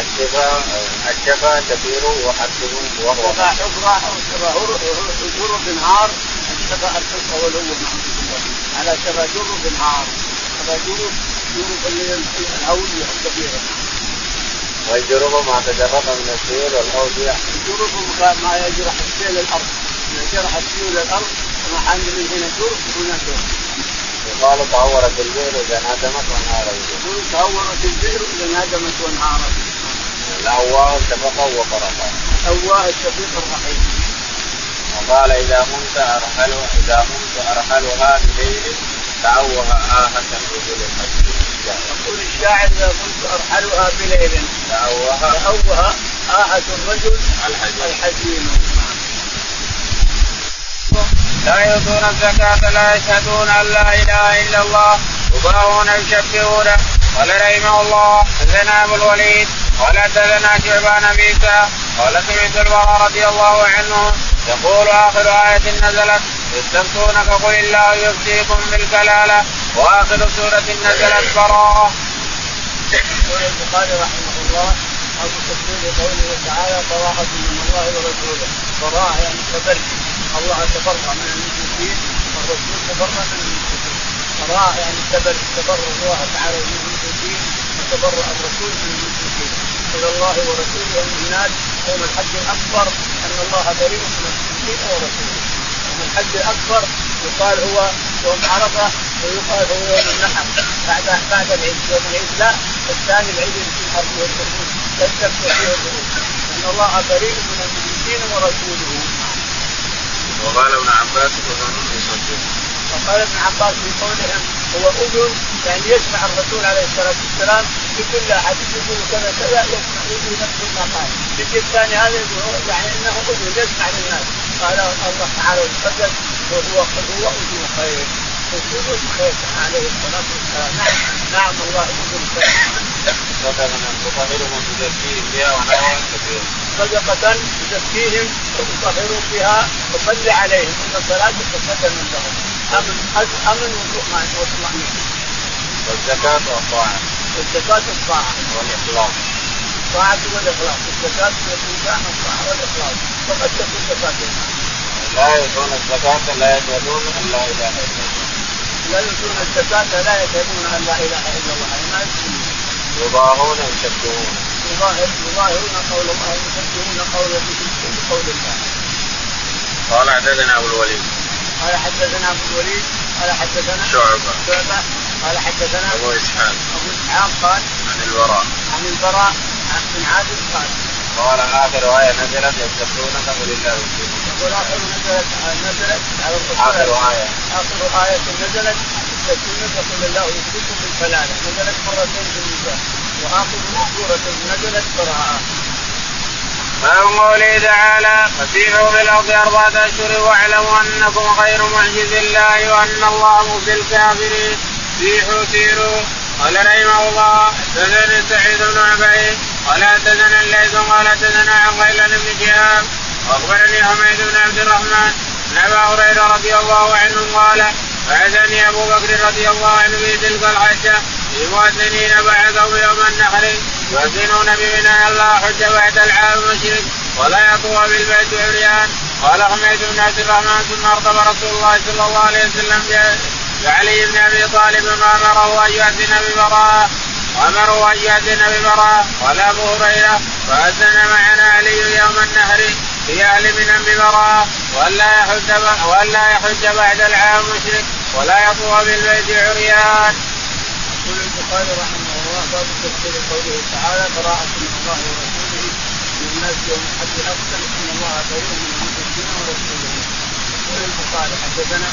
الشفاء الشفاء كثير وحسن وهو شفا حفرة أو شفا جرب نهار الشفا الحفرة والهو على شفا جرب نهار شفا جرب جرب الهوية الكبيرة والجرف ما تجرف من السيول والاودية. الجرف ما يجرف السيل الأرض، اذا جرف السيل الأرض ومحل من هنا جرف هنا جرف. يقال تهورت البئر إذا انهدمت وانهارت. يقول تهورت البئر إذا انهدمت وانهارت. الأواه شفقا وفرقا. الأواه الشفيق الرحيم. وقال إذا قمت أرحل إذا قمت أرحلها بليل تأوه آهة الرجل الحزين. يقول الشاعر إذا كنت أرحلها بليل تأوها تأوها آهة الرجل الحزين لا يؤتون الزكاة لا يشهدون أن لا إله إلا الله يباهون يشبهون قال رحمه الله حدثنا أبو الوليد قال حدثنا شعبان بيسا قال سمعت البراء رضي الله عنه يقول آخر آية نزلت يستفتونك قل الله يفتيكم بالكلالة. وآخر سورة نزلت براءه. يقول البخاري رحمه الله ابو تفسير قوله تعالى براءة من الله ورسوله. براءة يعني تبرئ الله تبرأ من المشركين والرسول تبرأ من المشركين. براءة يعني تبرئ تبرأ الله تعالى من المشركين وتبرأ الرسول من المشركين. إلى الله ورسوله ومن الناس يوم الحج الأكبر أن الله بريء من المشركين ورسوله. يوم الحج الأكبر يقال هو يوم عرفة ويقال هو يوم النحر. بعد بعد العيد يوم العيد لا الثاني العيد في الأرض والخروج يستفتح فيه الخروج أن الله بريء من المشركين ورسوله. وقال ابن عباس وقال ابن عباس في قولهم هو أذن يعني يسمع الرسول عليه الصلاة والسلام في كل أحد يقول كذا كذا يسمع يقول نفس ما قال. يجي الثاني هذا يعني إنه أذن يسمع للناس. قال الله تعالى وتقدم وهو هو أذن خير. وجود خير عليه الصلاة والسلام. نعم نعم الله اذن خير. تطهرهم تزكيهم بها ونحوها كثير. صدقة تزكيهم وتطهرهم بها وصل عليهم إن صلاتك سكن لهم. امن امن وطمأنينة والزكاة والطاعة. والزكاة والطاعة. والإخلاص. الطاعة والإخلاص. الزكاة والإنسان والطاعة والإخلاص. فقد تكون زكاة لا يؤتون الزكاة لا يشهدون أن لا إله إلا الله. لا يؤتون الزكاة لا يشهدون أن لا إله إلا الله. يعني ما يشهدون يضاهون يشبهون يظاهرون قول الله يشبهون قول بقول الله. قال حدثنا أبو الوليد. قال حدثنا أبو الوليد قال حدثنا شعبة. شعبة قال حدثنا أبو إسحاق. أبو إسحاق قال عن البراء. عن البراء عن بن عازب قال قال آخر آية نزلت الله يفتيكم يقول آخر نزلت نزلت على آخر آية. آخر آية نزلت يستفتونك قل الله يفتيكم بالكلاله نزلت مرتين في النساء وآخر سوره نزلت براءة. باب قوله تعالى فسيحوا في الأرض أربعة أشهر واعلموا أنكم غير معجز الله وأن الله مخزي الكافرين. سيحوا سيروا. قال رحمه الله حدثني سعيد بن عبيد قال حدثنا الليث؟ قال حدثنا عن غيلان بن شهاب. وأخبرني حميد بن عبد الرحمن ان ابا هريرة رضي الله عنه قال بعثني أبو بكر رضي الله عنه في تلك الحجة في مؤذنين بعثهم يوم النحر. يؤذنون بمنى الله حج بعد العام المشرك ولا يطوى بالبيت عريان. قال حميد بن عبد الرحمن ثم ارتب رسول الله صلى الله عليه وسلم بعلي بن أبي طالب وامره أن يؤذن ببراءه وامره أن يؤذن ببراءه قال أبو هريرة فأذن معنا علي يوم النهر في أهل من ببراءه والا يحج والا يحج بعد العام مشرك ولا يطوى بالبيت عريان. يقول البخاري رحمه باب تفسير قوله تعالى براءة من الله ورسوله من الناس يوم الحج الاكبر إن الله بريء من المشركين ورسوله. يقول البخاري حدثنا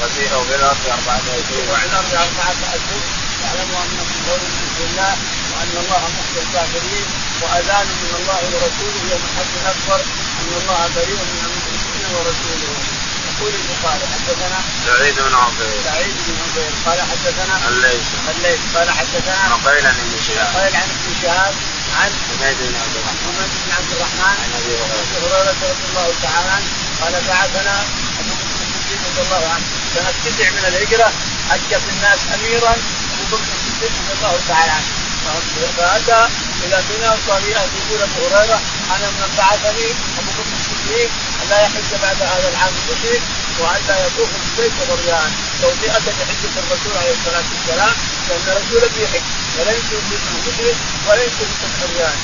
فسيحوا في الأرض أربعة اشهر وعلى الأرض أربعة اشهر واعلموا انكم قول من الله وأن الله مخزي الكافرين وأذان من الله ورسوله يوم الحج الأكبر إن الله بريء من المشركين ورسوله يقول البخاري حدثنا؟ سعيد بن عبيد. سعيد بن عبيد. قال حدثنا؟ الليث. الليث. قال حدثنا؟ نقيل عن ابن شهاب. قال عن ابن شهاب عن حميد بن عبد الرحمن. محمد بن عبد الرحمن عن أبي هريرة. رضي الله تعالى عنه. قال بعثنا أبو بكر الصديق رضي الله عنه. سنه تسع من الهجرة حج في الناس أميرا أبو بكر الصديق رضي الله تعالى عنه. فأتى إلى منى صار يقول أبو هريرة أنا من بعثني أبو بكر الصديق لا يحج بعد هذا العام المشرك وأن لا يطوف بالبيت غريان. توطئه لحجة الرسول عليه الصلاة والسلام لأن الرسول بيحج وليس مشرك وليس عريان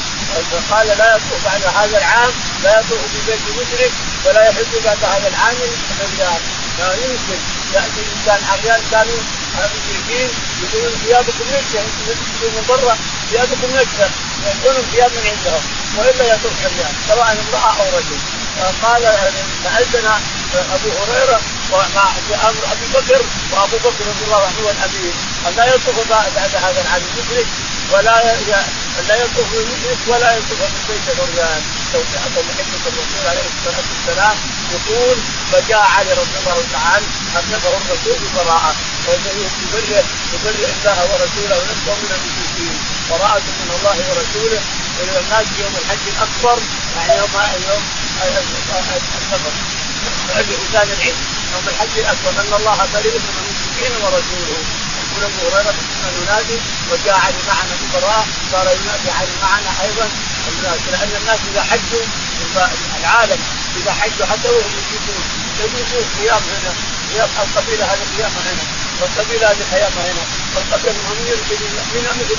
فقال لا يطوف بعد هذا العام لا يطوف ببيت مشرك ولا يحج بعد هذا العام عريان لا يمكن يأتي إنسان عريان كانوا المشركين يقولون ثيابكم نجسه أنتم من برا ثيابكم نجسه يكونوا ثياب من عندهم وإلا يطوف عريان سواء امرأة أو رجل. قال فأذن أبو هريرة بامر أبي بكر وأبو بكر رضي الله عنه هو الأمير. ان لا يطوف بعد هذا العام المشرك ولا لا يطوف المشرك ولا يطوف بالبيت العريان توسعة لحكمة الرسول عليه الصلاة والسلام يقول فجاء علي رضي الله تعالى أبلغه الرسول ببراءة يبرئ يبرئ الله ورسوله نفسه من المشركين. براءة من الله ورسوله إلى الناس يوم الحج الأكبر يعني يوم يوم السفر. لسان العيد يوم الحج الأكبر أن الله بريء من المشركين ورسوله. يقول أبو هريرة كنا ننادي وجاء علي معنا في براء صار ينادي علي معنا أيضا الناس. لأن الناس إذا حجوا العالم إذا حجوا حتى وهم يشركون يجوزون قيام هنا قيام القبيلة هذه قيامها هنا. والقبيله هذه قيامها هنا. والقبيله هم يمكن من مثل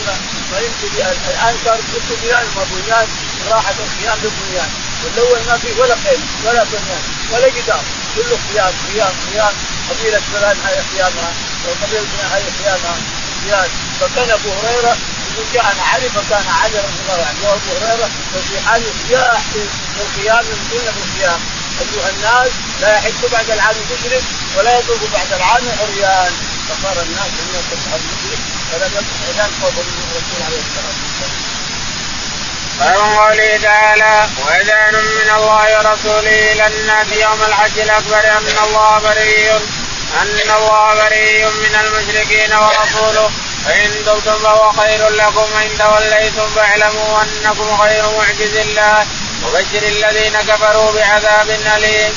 ما يمكن الآن صار كل بنيان وبنيان راحت القيام بالبنيان والأول ما في ولا خيل ولا بنيان ولا جدار. كله قيام قيام قيام قبيلة فلان هذه قيامها وقبيلة فلان هذه قيامها قيام فكان أبو هريرة يقول كان علي فكان علي رضي الله عنه. وأبو هريرة وفي حال الصياح في القيام يمكن القيام أيها الناس لا يحج بعد العام مشرك ولا يطوف بعد العام عريان. فصار الناس ان يصبح المشرك فلم اذان خوفا من الرسول عليه الصلاة والسلام. باب قوله تعالى وأذان من الله ورسوله إلى الناس يوم الحج الأكبر. أن الله بريء أن الله بريء من المشركين ورسوله. فإن تبتم فهو خير لكم وإن توليتم فاعلموا أنكم غير معجز الله. وبشر الذين كفروا بعذاب أليم.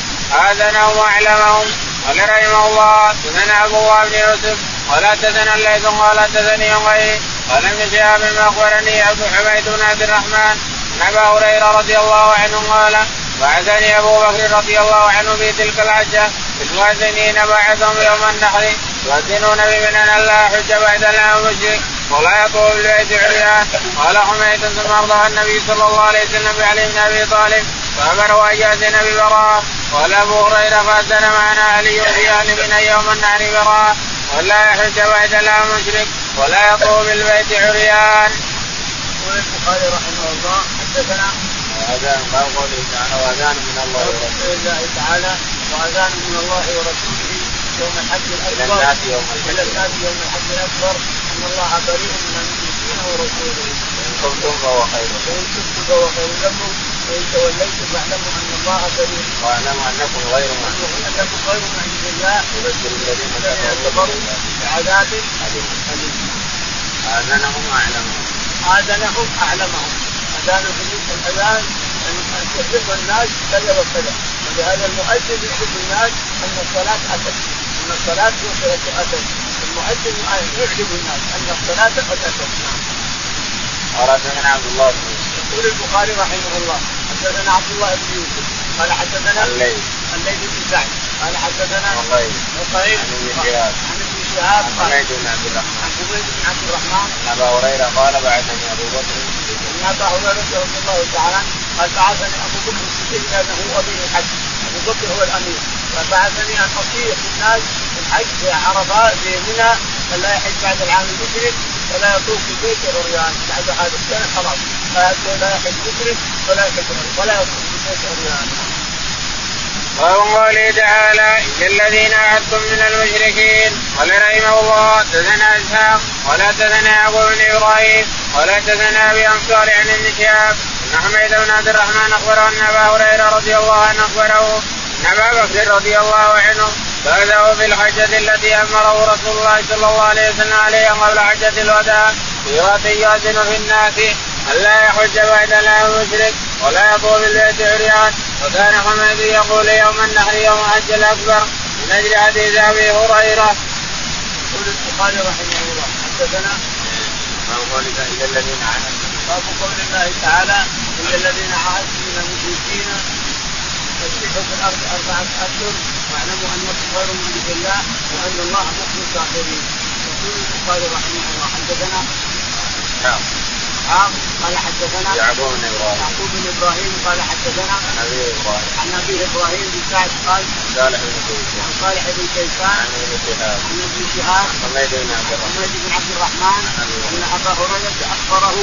آذنهم وأعلمهم. قال رحمه الله سنن أبو الله بن يوسف ولا تزن الليث قال تزني غيري قال ابن شهاب أخبرني عبد حميد بن عبد الرحمن عن ابا هريرة رضي الله عنه قال بعثني أبو بكر رضي الله عنه في تلك الحجه المؤذنين بعثهم يوم النحر. يؤذنون بمن ان لا حج بعد العام مشرك ولا يطوف بالبيت عريان قال حميد ثم ارضى النبي صلى الله عليه وسلم بعلي بن ابي طالب فامره ان ياذن ببراءه قال ابو هريره فاذن معنا علي في أهل من يوم النحر براءه ولا يحج بعد العام مشرك ولا يطوف بالبيت عريان. يقول البخاري رحمه الله حدثنا وأذان باب قوله تعالى وأذان من الله ورسوله الله تعالى وأذان من الله ورسوله يوم الحج الأكبر. إلى الناس يوم الحج. إلى الناس يوم الحج الأكبر. إن الله بريء من المشركين ورسوله. إن كنتم فهو خير. وان كنتم فهو خير لكم. وإن توليتم فاعلموا أن الله بريء. واعلموا أنكم غير معجز أنكم غير معجز الله وبشر الذين كفروا بعذاب أليم. آذنهم واعلمهم آذنهم أعلمهم. أذان الاذان أن يحب الناس كذا وكذا. ولهذا المؤذن يحب الناس أن الصلاة أتت. أن الصلاة وصلت اتت المؤذن يعلم الناس أن الصلاة قد أتت. نعم. قال حدثنا عبد الله بن يقول البخاري رحمه الله حدثنا عبد الله بن يوسف. قال حدثنا الليل الليل بن سعد. قال حدثنا وقيل وقيل عن ابن شهاب. عن ابن شهاب. عن قال حميد بن عبد الرحمن. عن حميد بن عبد الرحمن. عن ابا هريرة قال بعثني أبو بكر. ان ابا هريرة رضي الله تعالى قال بعثني أبو بكر الصديق لأنه هو امير الحج. أبو بكر هو الأمير. فبعثني أن أطيع الناس الحج في عرفات في منى فلا يحج بعد العام المشرك ولا يطوف في عريان. بعد هذا السنة خلاص لا يحج مشرك ولا يحج ولا يطوف في عريان. باب قوله تعالى إن الذين عدتم من المشركين. قال رحمه الله تثنى إسحاق ولا تثنى يعقوب بن إبراهيم ولا تثنى بامثال عن ابن شهاب. إن حميد بن عبد الرحمن أخبره أن أبا هريرة رضي الله عنه أخبره أبا بكر رضي الله عنه فاذاه في الحجة التي أمره رسول الله صلى الله عليه وسلم عليها قبل حجة الوداع في يؤذن في الناس الا يحج بعد العام مشرك ولا يطوف بالبيت عريان. وكان حميد يقول يوم النحر يوم الحج الأكبر. من أجل حديث أبي هريرة. يقول البخاري رحمه الله حدثنا ما قولك إلى الذين عاهدتم باب قول الله تعالى ان الذين عاهدتم من المشركين. في الأرض أربعة أشهر واعلموا انكم غير من الله وأن الله مخلص الكافرين يقول البخاري رحمه الله حدثنا نعم. اسحاق قال حدثنا يعقوب بن إبراهيم. يعقوب بن إبراهيم قال حدثنا عن أبي إبراهيم. عن أبي إبراهيم بن سعد قال صالح بن كيسان عن صالح بن كيسان عن ابن شهاب. عن ابن شهاب. حميد بن عبد الرحمن. حميد بن عبد الرحمن. أن أبا هريرة أخبره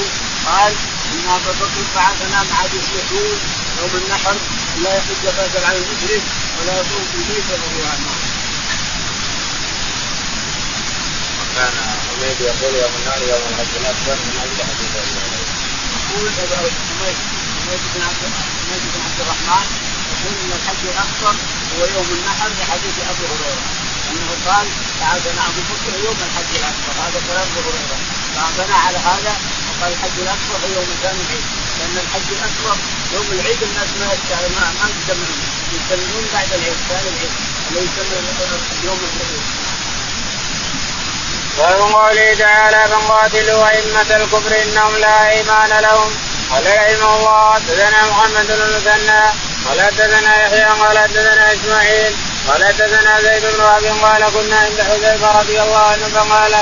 قال ان ابا بكر بعثنا مع ذي الشحوذ يوم النحر لا يحج فاسد عن المشرك ولا يصوم في البيت وهو عنه. وكان حميد يقول يوم النار يوم الحج الاكبر من أجل حديث ابي هريره. يقول حميد حميد بن عبد حميد بن عبد الرحمن يقول إن الحج الاكبر هو يوم النحر لحديث ابي هريرة أنه قال بعثنا أبو بكر يوم الحج الأكبر هذا كلام أبو هريرة فبنى على هذا وقال الحج الأكبر هو يوم ثاني العيد. لأن الحج الأكبر يوم العيد الناس ما ما ما يستمرون يستمرون بعد العيد ثاني العيد. اللي يسمى يوم العيد. ومن قوله تعالى فقاتلوا أئمة الكفر إنهم لا إيمان لهم. قال رحمه الله حدثنا محمد بن المثنى قال حدثنا يحيى. قال حدثنا إسماعيل. قال حدثنا زيد بن وهب قال كنا عند حذيفة رضي الله عنه. فقال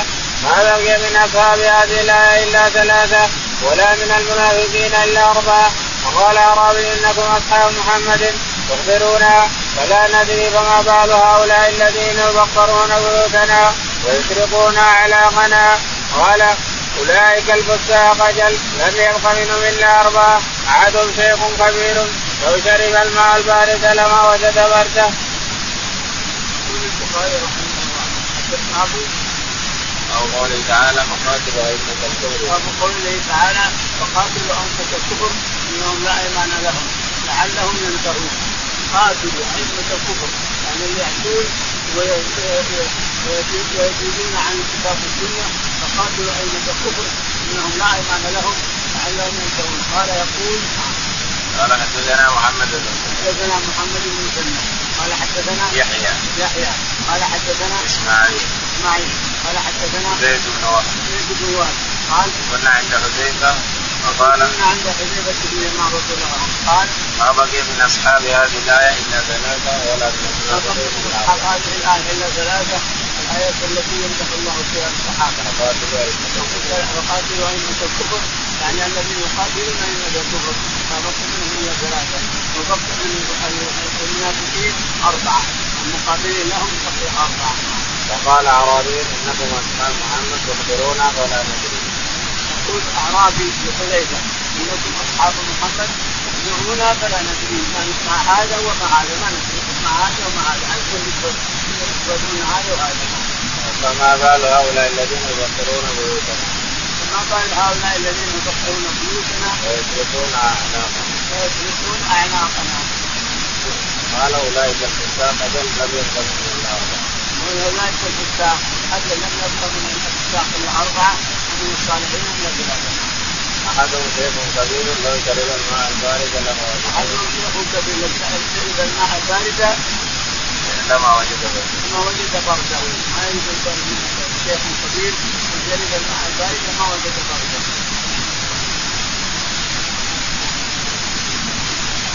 ما بقي من أصحاب هذه الآية إلا ثلاثة ولا من المنافقين إلا أربعة. وقال أعرابي إنكم أصحاب محمد تخبرونا فلا ندري فما بال هؤلاء الذين يبقرون بيوتنا ويسرقون أعلاقنا. قال أولئك الفساق أجل لم يبق منهم إلا أربعة. أحدهم شيخ كبير لو شرب الماء البارد لما وجد برده. البخاري رحمه الله أو قوله تعالى فقاتلوا أئمة الكفر باب قوله تعالى فقاتلوا انفس الكفر إنهم لا إيمان لهم لعلهم ينتهون قاتلوا ائمه الكفر يعني اللي ياتون ويزيدون عن الكتاب والسنة فقاتلوا ائمه الكفر إنهم لا إيمان لهم لعلهم ينتهون قال يقول قال حدثنا محمد بن حدثنا محمد بن مسلم قال حدثنا يحيى. يحيى. قال حدثنا إسماعيل. إسماعيل. قال حدثنا زيد بن وهب زيد بن وهب قال كنا عند حذيفة فقال كنا عند حذيفة بن اليمان رضي الله عنه. قال ما بقي من أصحاب هذه الآية إلا ثلاثة ولا ما بقي من أصحاب. هذه الآية إلا ثلاثة الآية التي يمدح الله فيها الصحابة. وقاتلوا أئمة الكفر. يعني الذين يقاتلون أئمة الكفر. ما بقي منهم إلا ثلاثة. وبقي من المنافقين أربعة. المقابلين لهم بقي أربعة. فقال أعرابي إنكم أصحاب محمد تخبرونا فلا ندري يقول أعرابي لحذيفه إنكم أصحاب محمد تخبرونا فلا ندري ما نسمع هذا وما هذا ما ندري نسمع هذا وما هذا أنتم تقبلون هذا وهذا فما بال هؤلاء الذين يبصرون بيوتنا؟ فما بال هؤلاء الذين يدخلون بيوتنا؟ ويتركون أعناقهم. ويسلكون اعناقنا قال أولئك الفساق لم أربعة واولئك الفساق حتى لم يبقى من الفساق الا اربعه ومن الصالحين الا ثلاثة أحدهم شيخ كبير لو شرب الماء البارد لما وجد احدهم شيخ كبير لو شرب الماء البارد. لما وجد برد ما وجد برده. ما يوجد برد شيخ كبير وشرب الماء البارد ما وجد برده.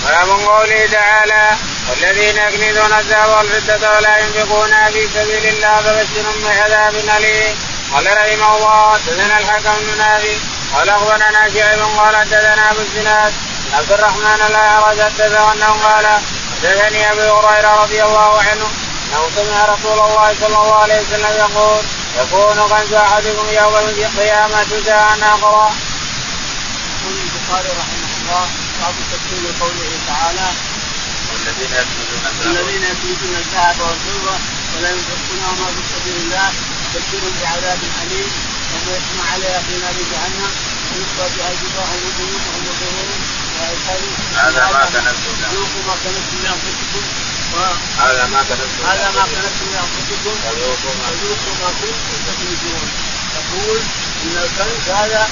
باب قوله تعالى والذين يكنزون الذهب والفضة ولا ينفقونها في سبيل الله فبشرهم بعذاب أليم. قال رحمه الله حدثنا الحكم بن نافع قال أخبرنا شعيب قال حدثنا أبو الزناد. عبد الرحمن الأعرج حدثه أنه قال حدثني أبي هريرة رضي الله عنه أنه سمع رسول الله صلى الله عليه وسلم يقول يكون كنز أحدكم يوم القيامة ساعة أخرى يقول البخاري رحمه الله باب تفسير قوله تعالى الذين يكنزون الذهب والفضة ولا ينفقونها ما في سبيل الله يبشرهم بعذاب أليم يوم يسمع عليها في نار جهنم ويصفى بها جباههم وجنوبهم وظهورهم هذا ما كنزتم له. ذوقوا ما كنزتم لأنفسكم. هذا ما كنزتم وهذا ما كنزتم لأنفسكم. فذوقوا ما كنتم تكنزون يقول إن الكنز هذا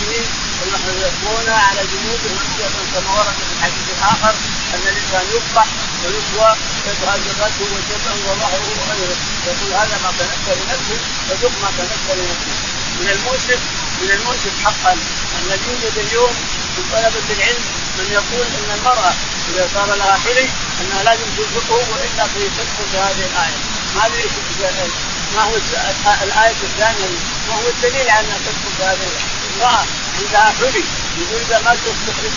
به ويحرقون على جنوبهم كما ورد في الحديث الآخر أن الإنسان يقطع ويكوى تذهب جبهته وجبهه وظهره وغيره. يقول هذا ما كنت لنفسه فذوق ما كنت لنفسه من المؤسف من المؤسف حقا الذي يوجد اليوم من طلبة العلم من يقول إن المرأة إذا صار لها حلي أنها لازم تنفقه وإلا فيتدخل في هذه الآية. ما أدري ما هو الآية الثانية؟ ما هو الدليل على أنها في هذه امراه عندها حلي إذا ما تستخرج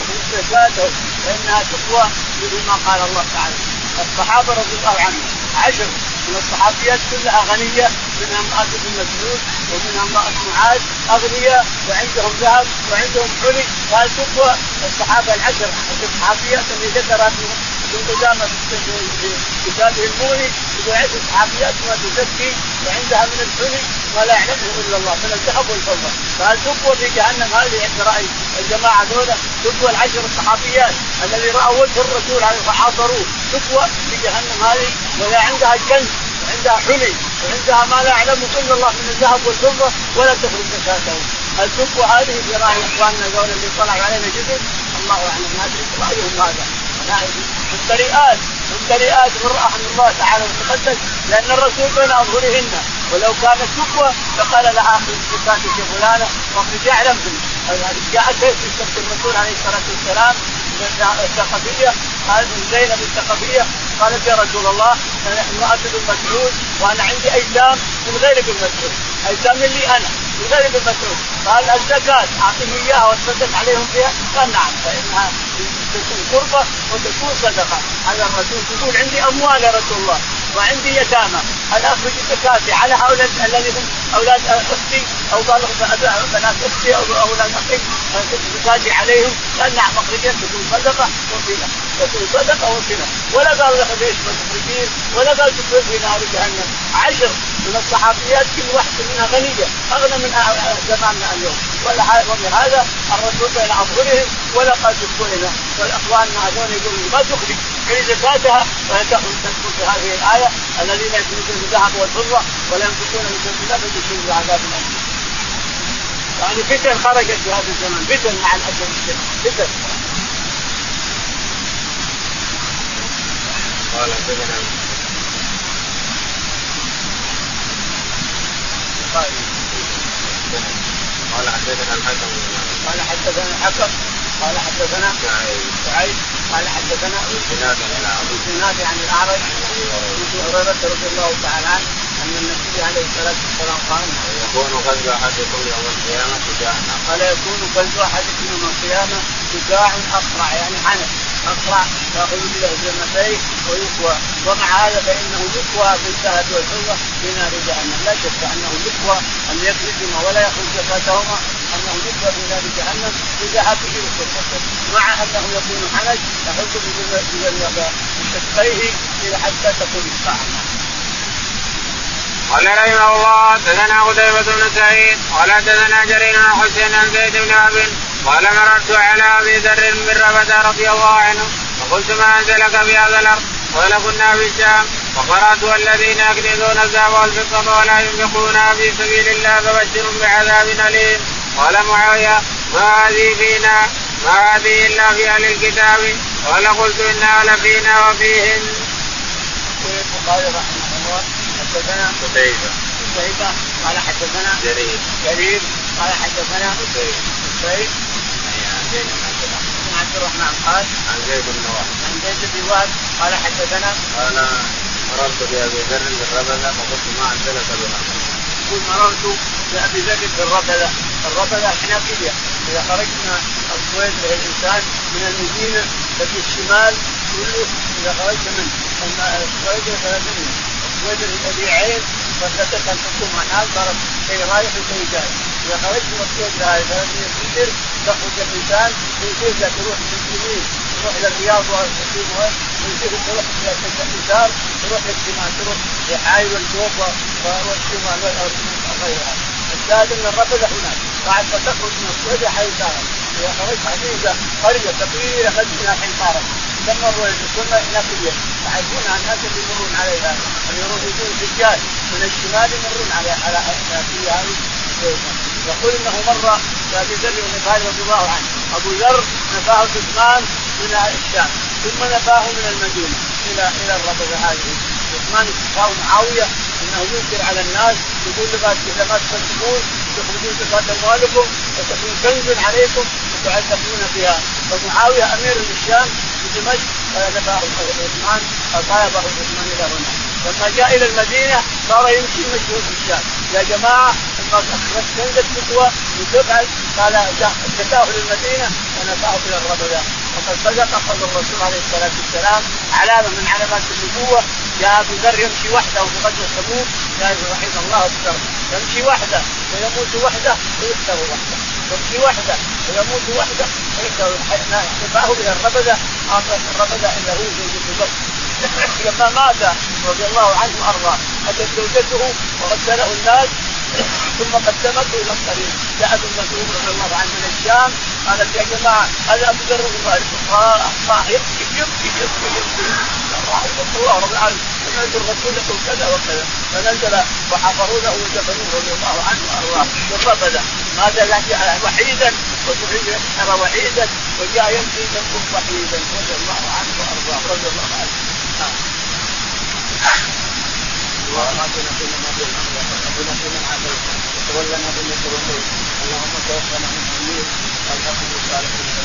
ومن زكاته فإنها تقوى مثل ما قال الله تعالى. الصحابة رضي الله عنهم عشر من الصحابيات كلها غنية منها امراه بن مسعود ومنها امراه معاذ أغنياء وعندهم ذهب وعندهم حلي قال تقوى. الصحابة العشر الصحابيات اللي ذكرها ابن قدامة في كتابه المغني يقول عشر صحابيات ما تزكي وعندها من الحلي ما لا يعلمه إلا الله من الذهب والفضه قال تقوى في جهنم؟ هذه عند رأي الجماعة دولة. تقوى العشر الصحابيات الذي رأوا وجه الرسول عليه فحاصروه تقوى في جهنم هذه. ولا عندها الكنز وعندها حلي وعندها ما لا يعلمه إلا الله من الذهب والفضه ولا تخرج زكاته. هل تقوى هذه؟ في رأي إخواننا دولة اللي طلع علينا جدد الله أعلم. ما ادري رأيهم هذا. ممتلئات ممتلئات من رحم الله تعالى وتقدس لأن الرسول بين أظهرهن. ولو كانت تقوى لقال لها اخرج زكاتك يا فلانة واخرج اعلمهم جاءت في الرسول عليه الصلاة والسلام الثقفية قال زينب الثقفية. قالت يا رسول الله أنا امرأة بن مسعود وأنا عندي ايتام من غير ابن مسعود. ايتام لي أنا من غير ابن مسعود. قال الزكاة أعطيني إياها واتصدق عليهم فيها؟ قال نعم فإنها تكون قربة وتكون صدقة. هذا الرسول يقول عندي أموال يا رسول الله. وعندي يتامى. هل أخرج زكاتي على هؤلاء الذين هم أولاد أختي أو بنات أختي أو أولاد أخي. زكاتي عليهم. قال نعم اخرجت تكون صدقة وصله تكون صدقة وصله ولا قال لك ليش ما تخرجين ولا قال تكون في نار جهنم. عشر من الصحابيات كل واحدة منها غنية. أغنى من زماننا اليوم. ولهذا الرسول بين اظهرهم ولا قال تدخلنا والاخواننا هذول يقولون ما تخرج. كل زكاتها وهي تدخل في هذه الآية الذين يكنزون الذهب والفضة ولا ينفقون من سبيل الله فبشرهم بعذاب اليم. يعني فتن خرجت في هذا الزمن فتن مع الأسف فتن. قال حدثنا. قال حدثنا الحكم. قال حدثنا الحكم. قال حدثنا سعيد قال حدثنا سناد عن الاعرج سناد عن الأعرج ابي هريره رضي الله تعالى عنه. أن النبي عليه الصلاة والسلام قال يكون غزو أحدكم يوم القيامة شجاعا قال يكون غزو أحدكم يوم القيامة شجاع أقرع يعني حنف أقرع يأخذ له جنتيه ويقوى ومع هذا فإنه يقوى في الذهب والفضة في نار جهنم. لا شك أنه يقوى أن يكذبهما ولا يخرج زكاتهما أنه يقوى في نار جهنم حكي وصدقته مع أنه يكون حنج يحط بشقيه حتى تكون الساعة قال رحمه الله حدثنا قتيبة بن سعيد قال حدثنا جرير بن حسين عن زيد بن أبي قال مررت على أبي ذر بن ربدة رضي الله عنه فقلت ما أنزلك في هذا الأرض؟ قال كنا في الشام فقرأت والذين يكنزون الذهب والفضة ولا ينفقونها في سبيل الله فبشرهم بعذاب أليم. قال معاوية ما هذه فينا؟ ما هذه إلا في أهل الكتاب؟ قال قلت إنها لفينا وفيهن. البخاري رحمه الله حدثنا قتيبة قتيبة قال حدثنا جرير. جرير. قال حدثنا قتيبة قتيبة عن زيد بن عبد الرحمن قال عن زيد بن وهب. عن زيد بن وهب قال حدثنا قال مررت بأبي ذر بالربذة فقلت ما أنزلك بها يقول مررت بأبي ذر بالربذة. الربذة الحنفية إذا خرجنا السويد الإنسان من المدينة ففي الشمال كله إذا خرجت من خرجنا 300 وجه ابي عين فالتقط الحكومة نار ضرب شيء رايح وشيء جاي. إذا خرجت من السوق هذه 300 متر تخرج الإنسان ويجيك تروح للمسلمين تروح للرياض وتسلمها ويصير تروح للشمال تروح للشمال تروح لحاي والجوف والشمال وغيرها. الشاهد ان الرفض هناك بعد ما تخرج من السوق حيث إذا خرجت حديده قرية كبيرة خرجنا الحين صارت تمروا السنة حنفيه تعرفونها الناس اللي يمرون عليها اللي يجون رجال من الشمال يمرون على على الحنفيه هذه يقول إنه مر بابي ذر الغفاري رضي الله عنه. أبو ذر نفاه عثمان من الشام ثم نفاه من المدينة إلى إلى الربذه هذه. عثمان نفاه معاوية إنه ينكر على الناس يقول لما لما تصدقون تخرجون زكاه أموالكم وتكون كنز عليكم وتعذبون بها فمعاوية أمير الشام في دمشق نفاه عثمان طلبه عثمان إلى هنا. لما جاء إلى المدينة صار يمشي مشهور في الشام. يا جماعة اخرجت كنز الفتوى وتفعل. قال جاءه للمدينه ونفاه إلى الربذه وقد صدق قول الرسول عليه الصلاة والسلام علامه من علامات النبوة. جاء أبو ذر يمشي وحده في غزوه تبوك قال رحم الله ابو ذر يمشي وحده ويموت وحده ويكثر وحده. يمشي وحده ويموت وحده ويكثر نفاه إلى الربذة اخر الربذة الا هو زوجة لما مات رضي الله عنه وأرضاه اتت زوجته وغسله الناس ثم قدمته إلى الطريق. جاء ابن مسعود رضي الله عنه من الشام قالت يا جماعة هذا ذر الله يبكي يبكي يبكي يبكي. الله رب العالمين. سمعت الرسول يقول كذا وكذا. فنزل وحفروا له ودفنوه رضي الله عنه وأرضاه. والرفض مات وحيدا وسعيد وحيدا وجاء يمشي منكم وحيدا. رضي الله عنه وأرضاه. رضي الله عنه. آه. اللهم اهدنا فيمن هديت وعافنا فيمن عافيت وتولنا فيمن اللهم توفنا من امين والحقنا بالصالحين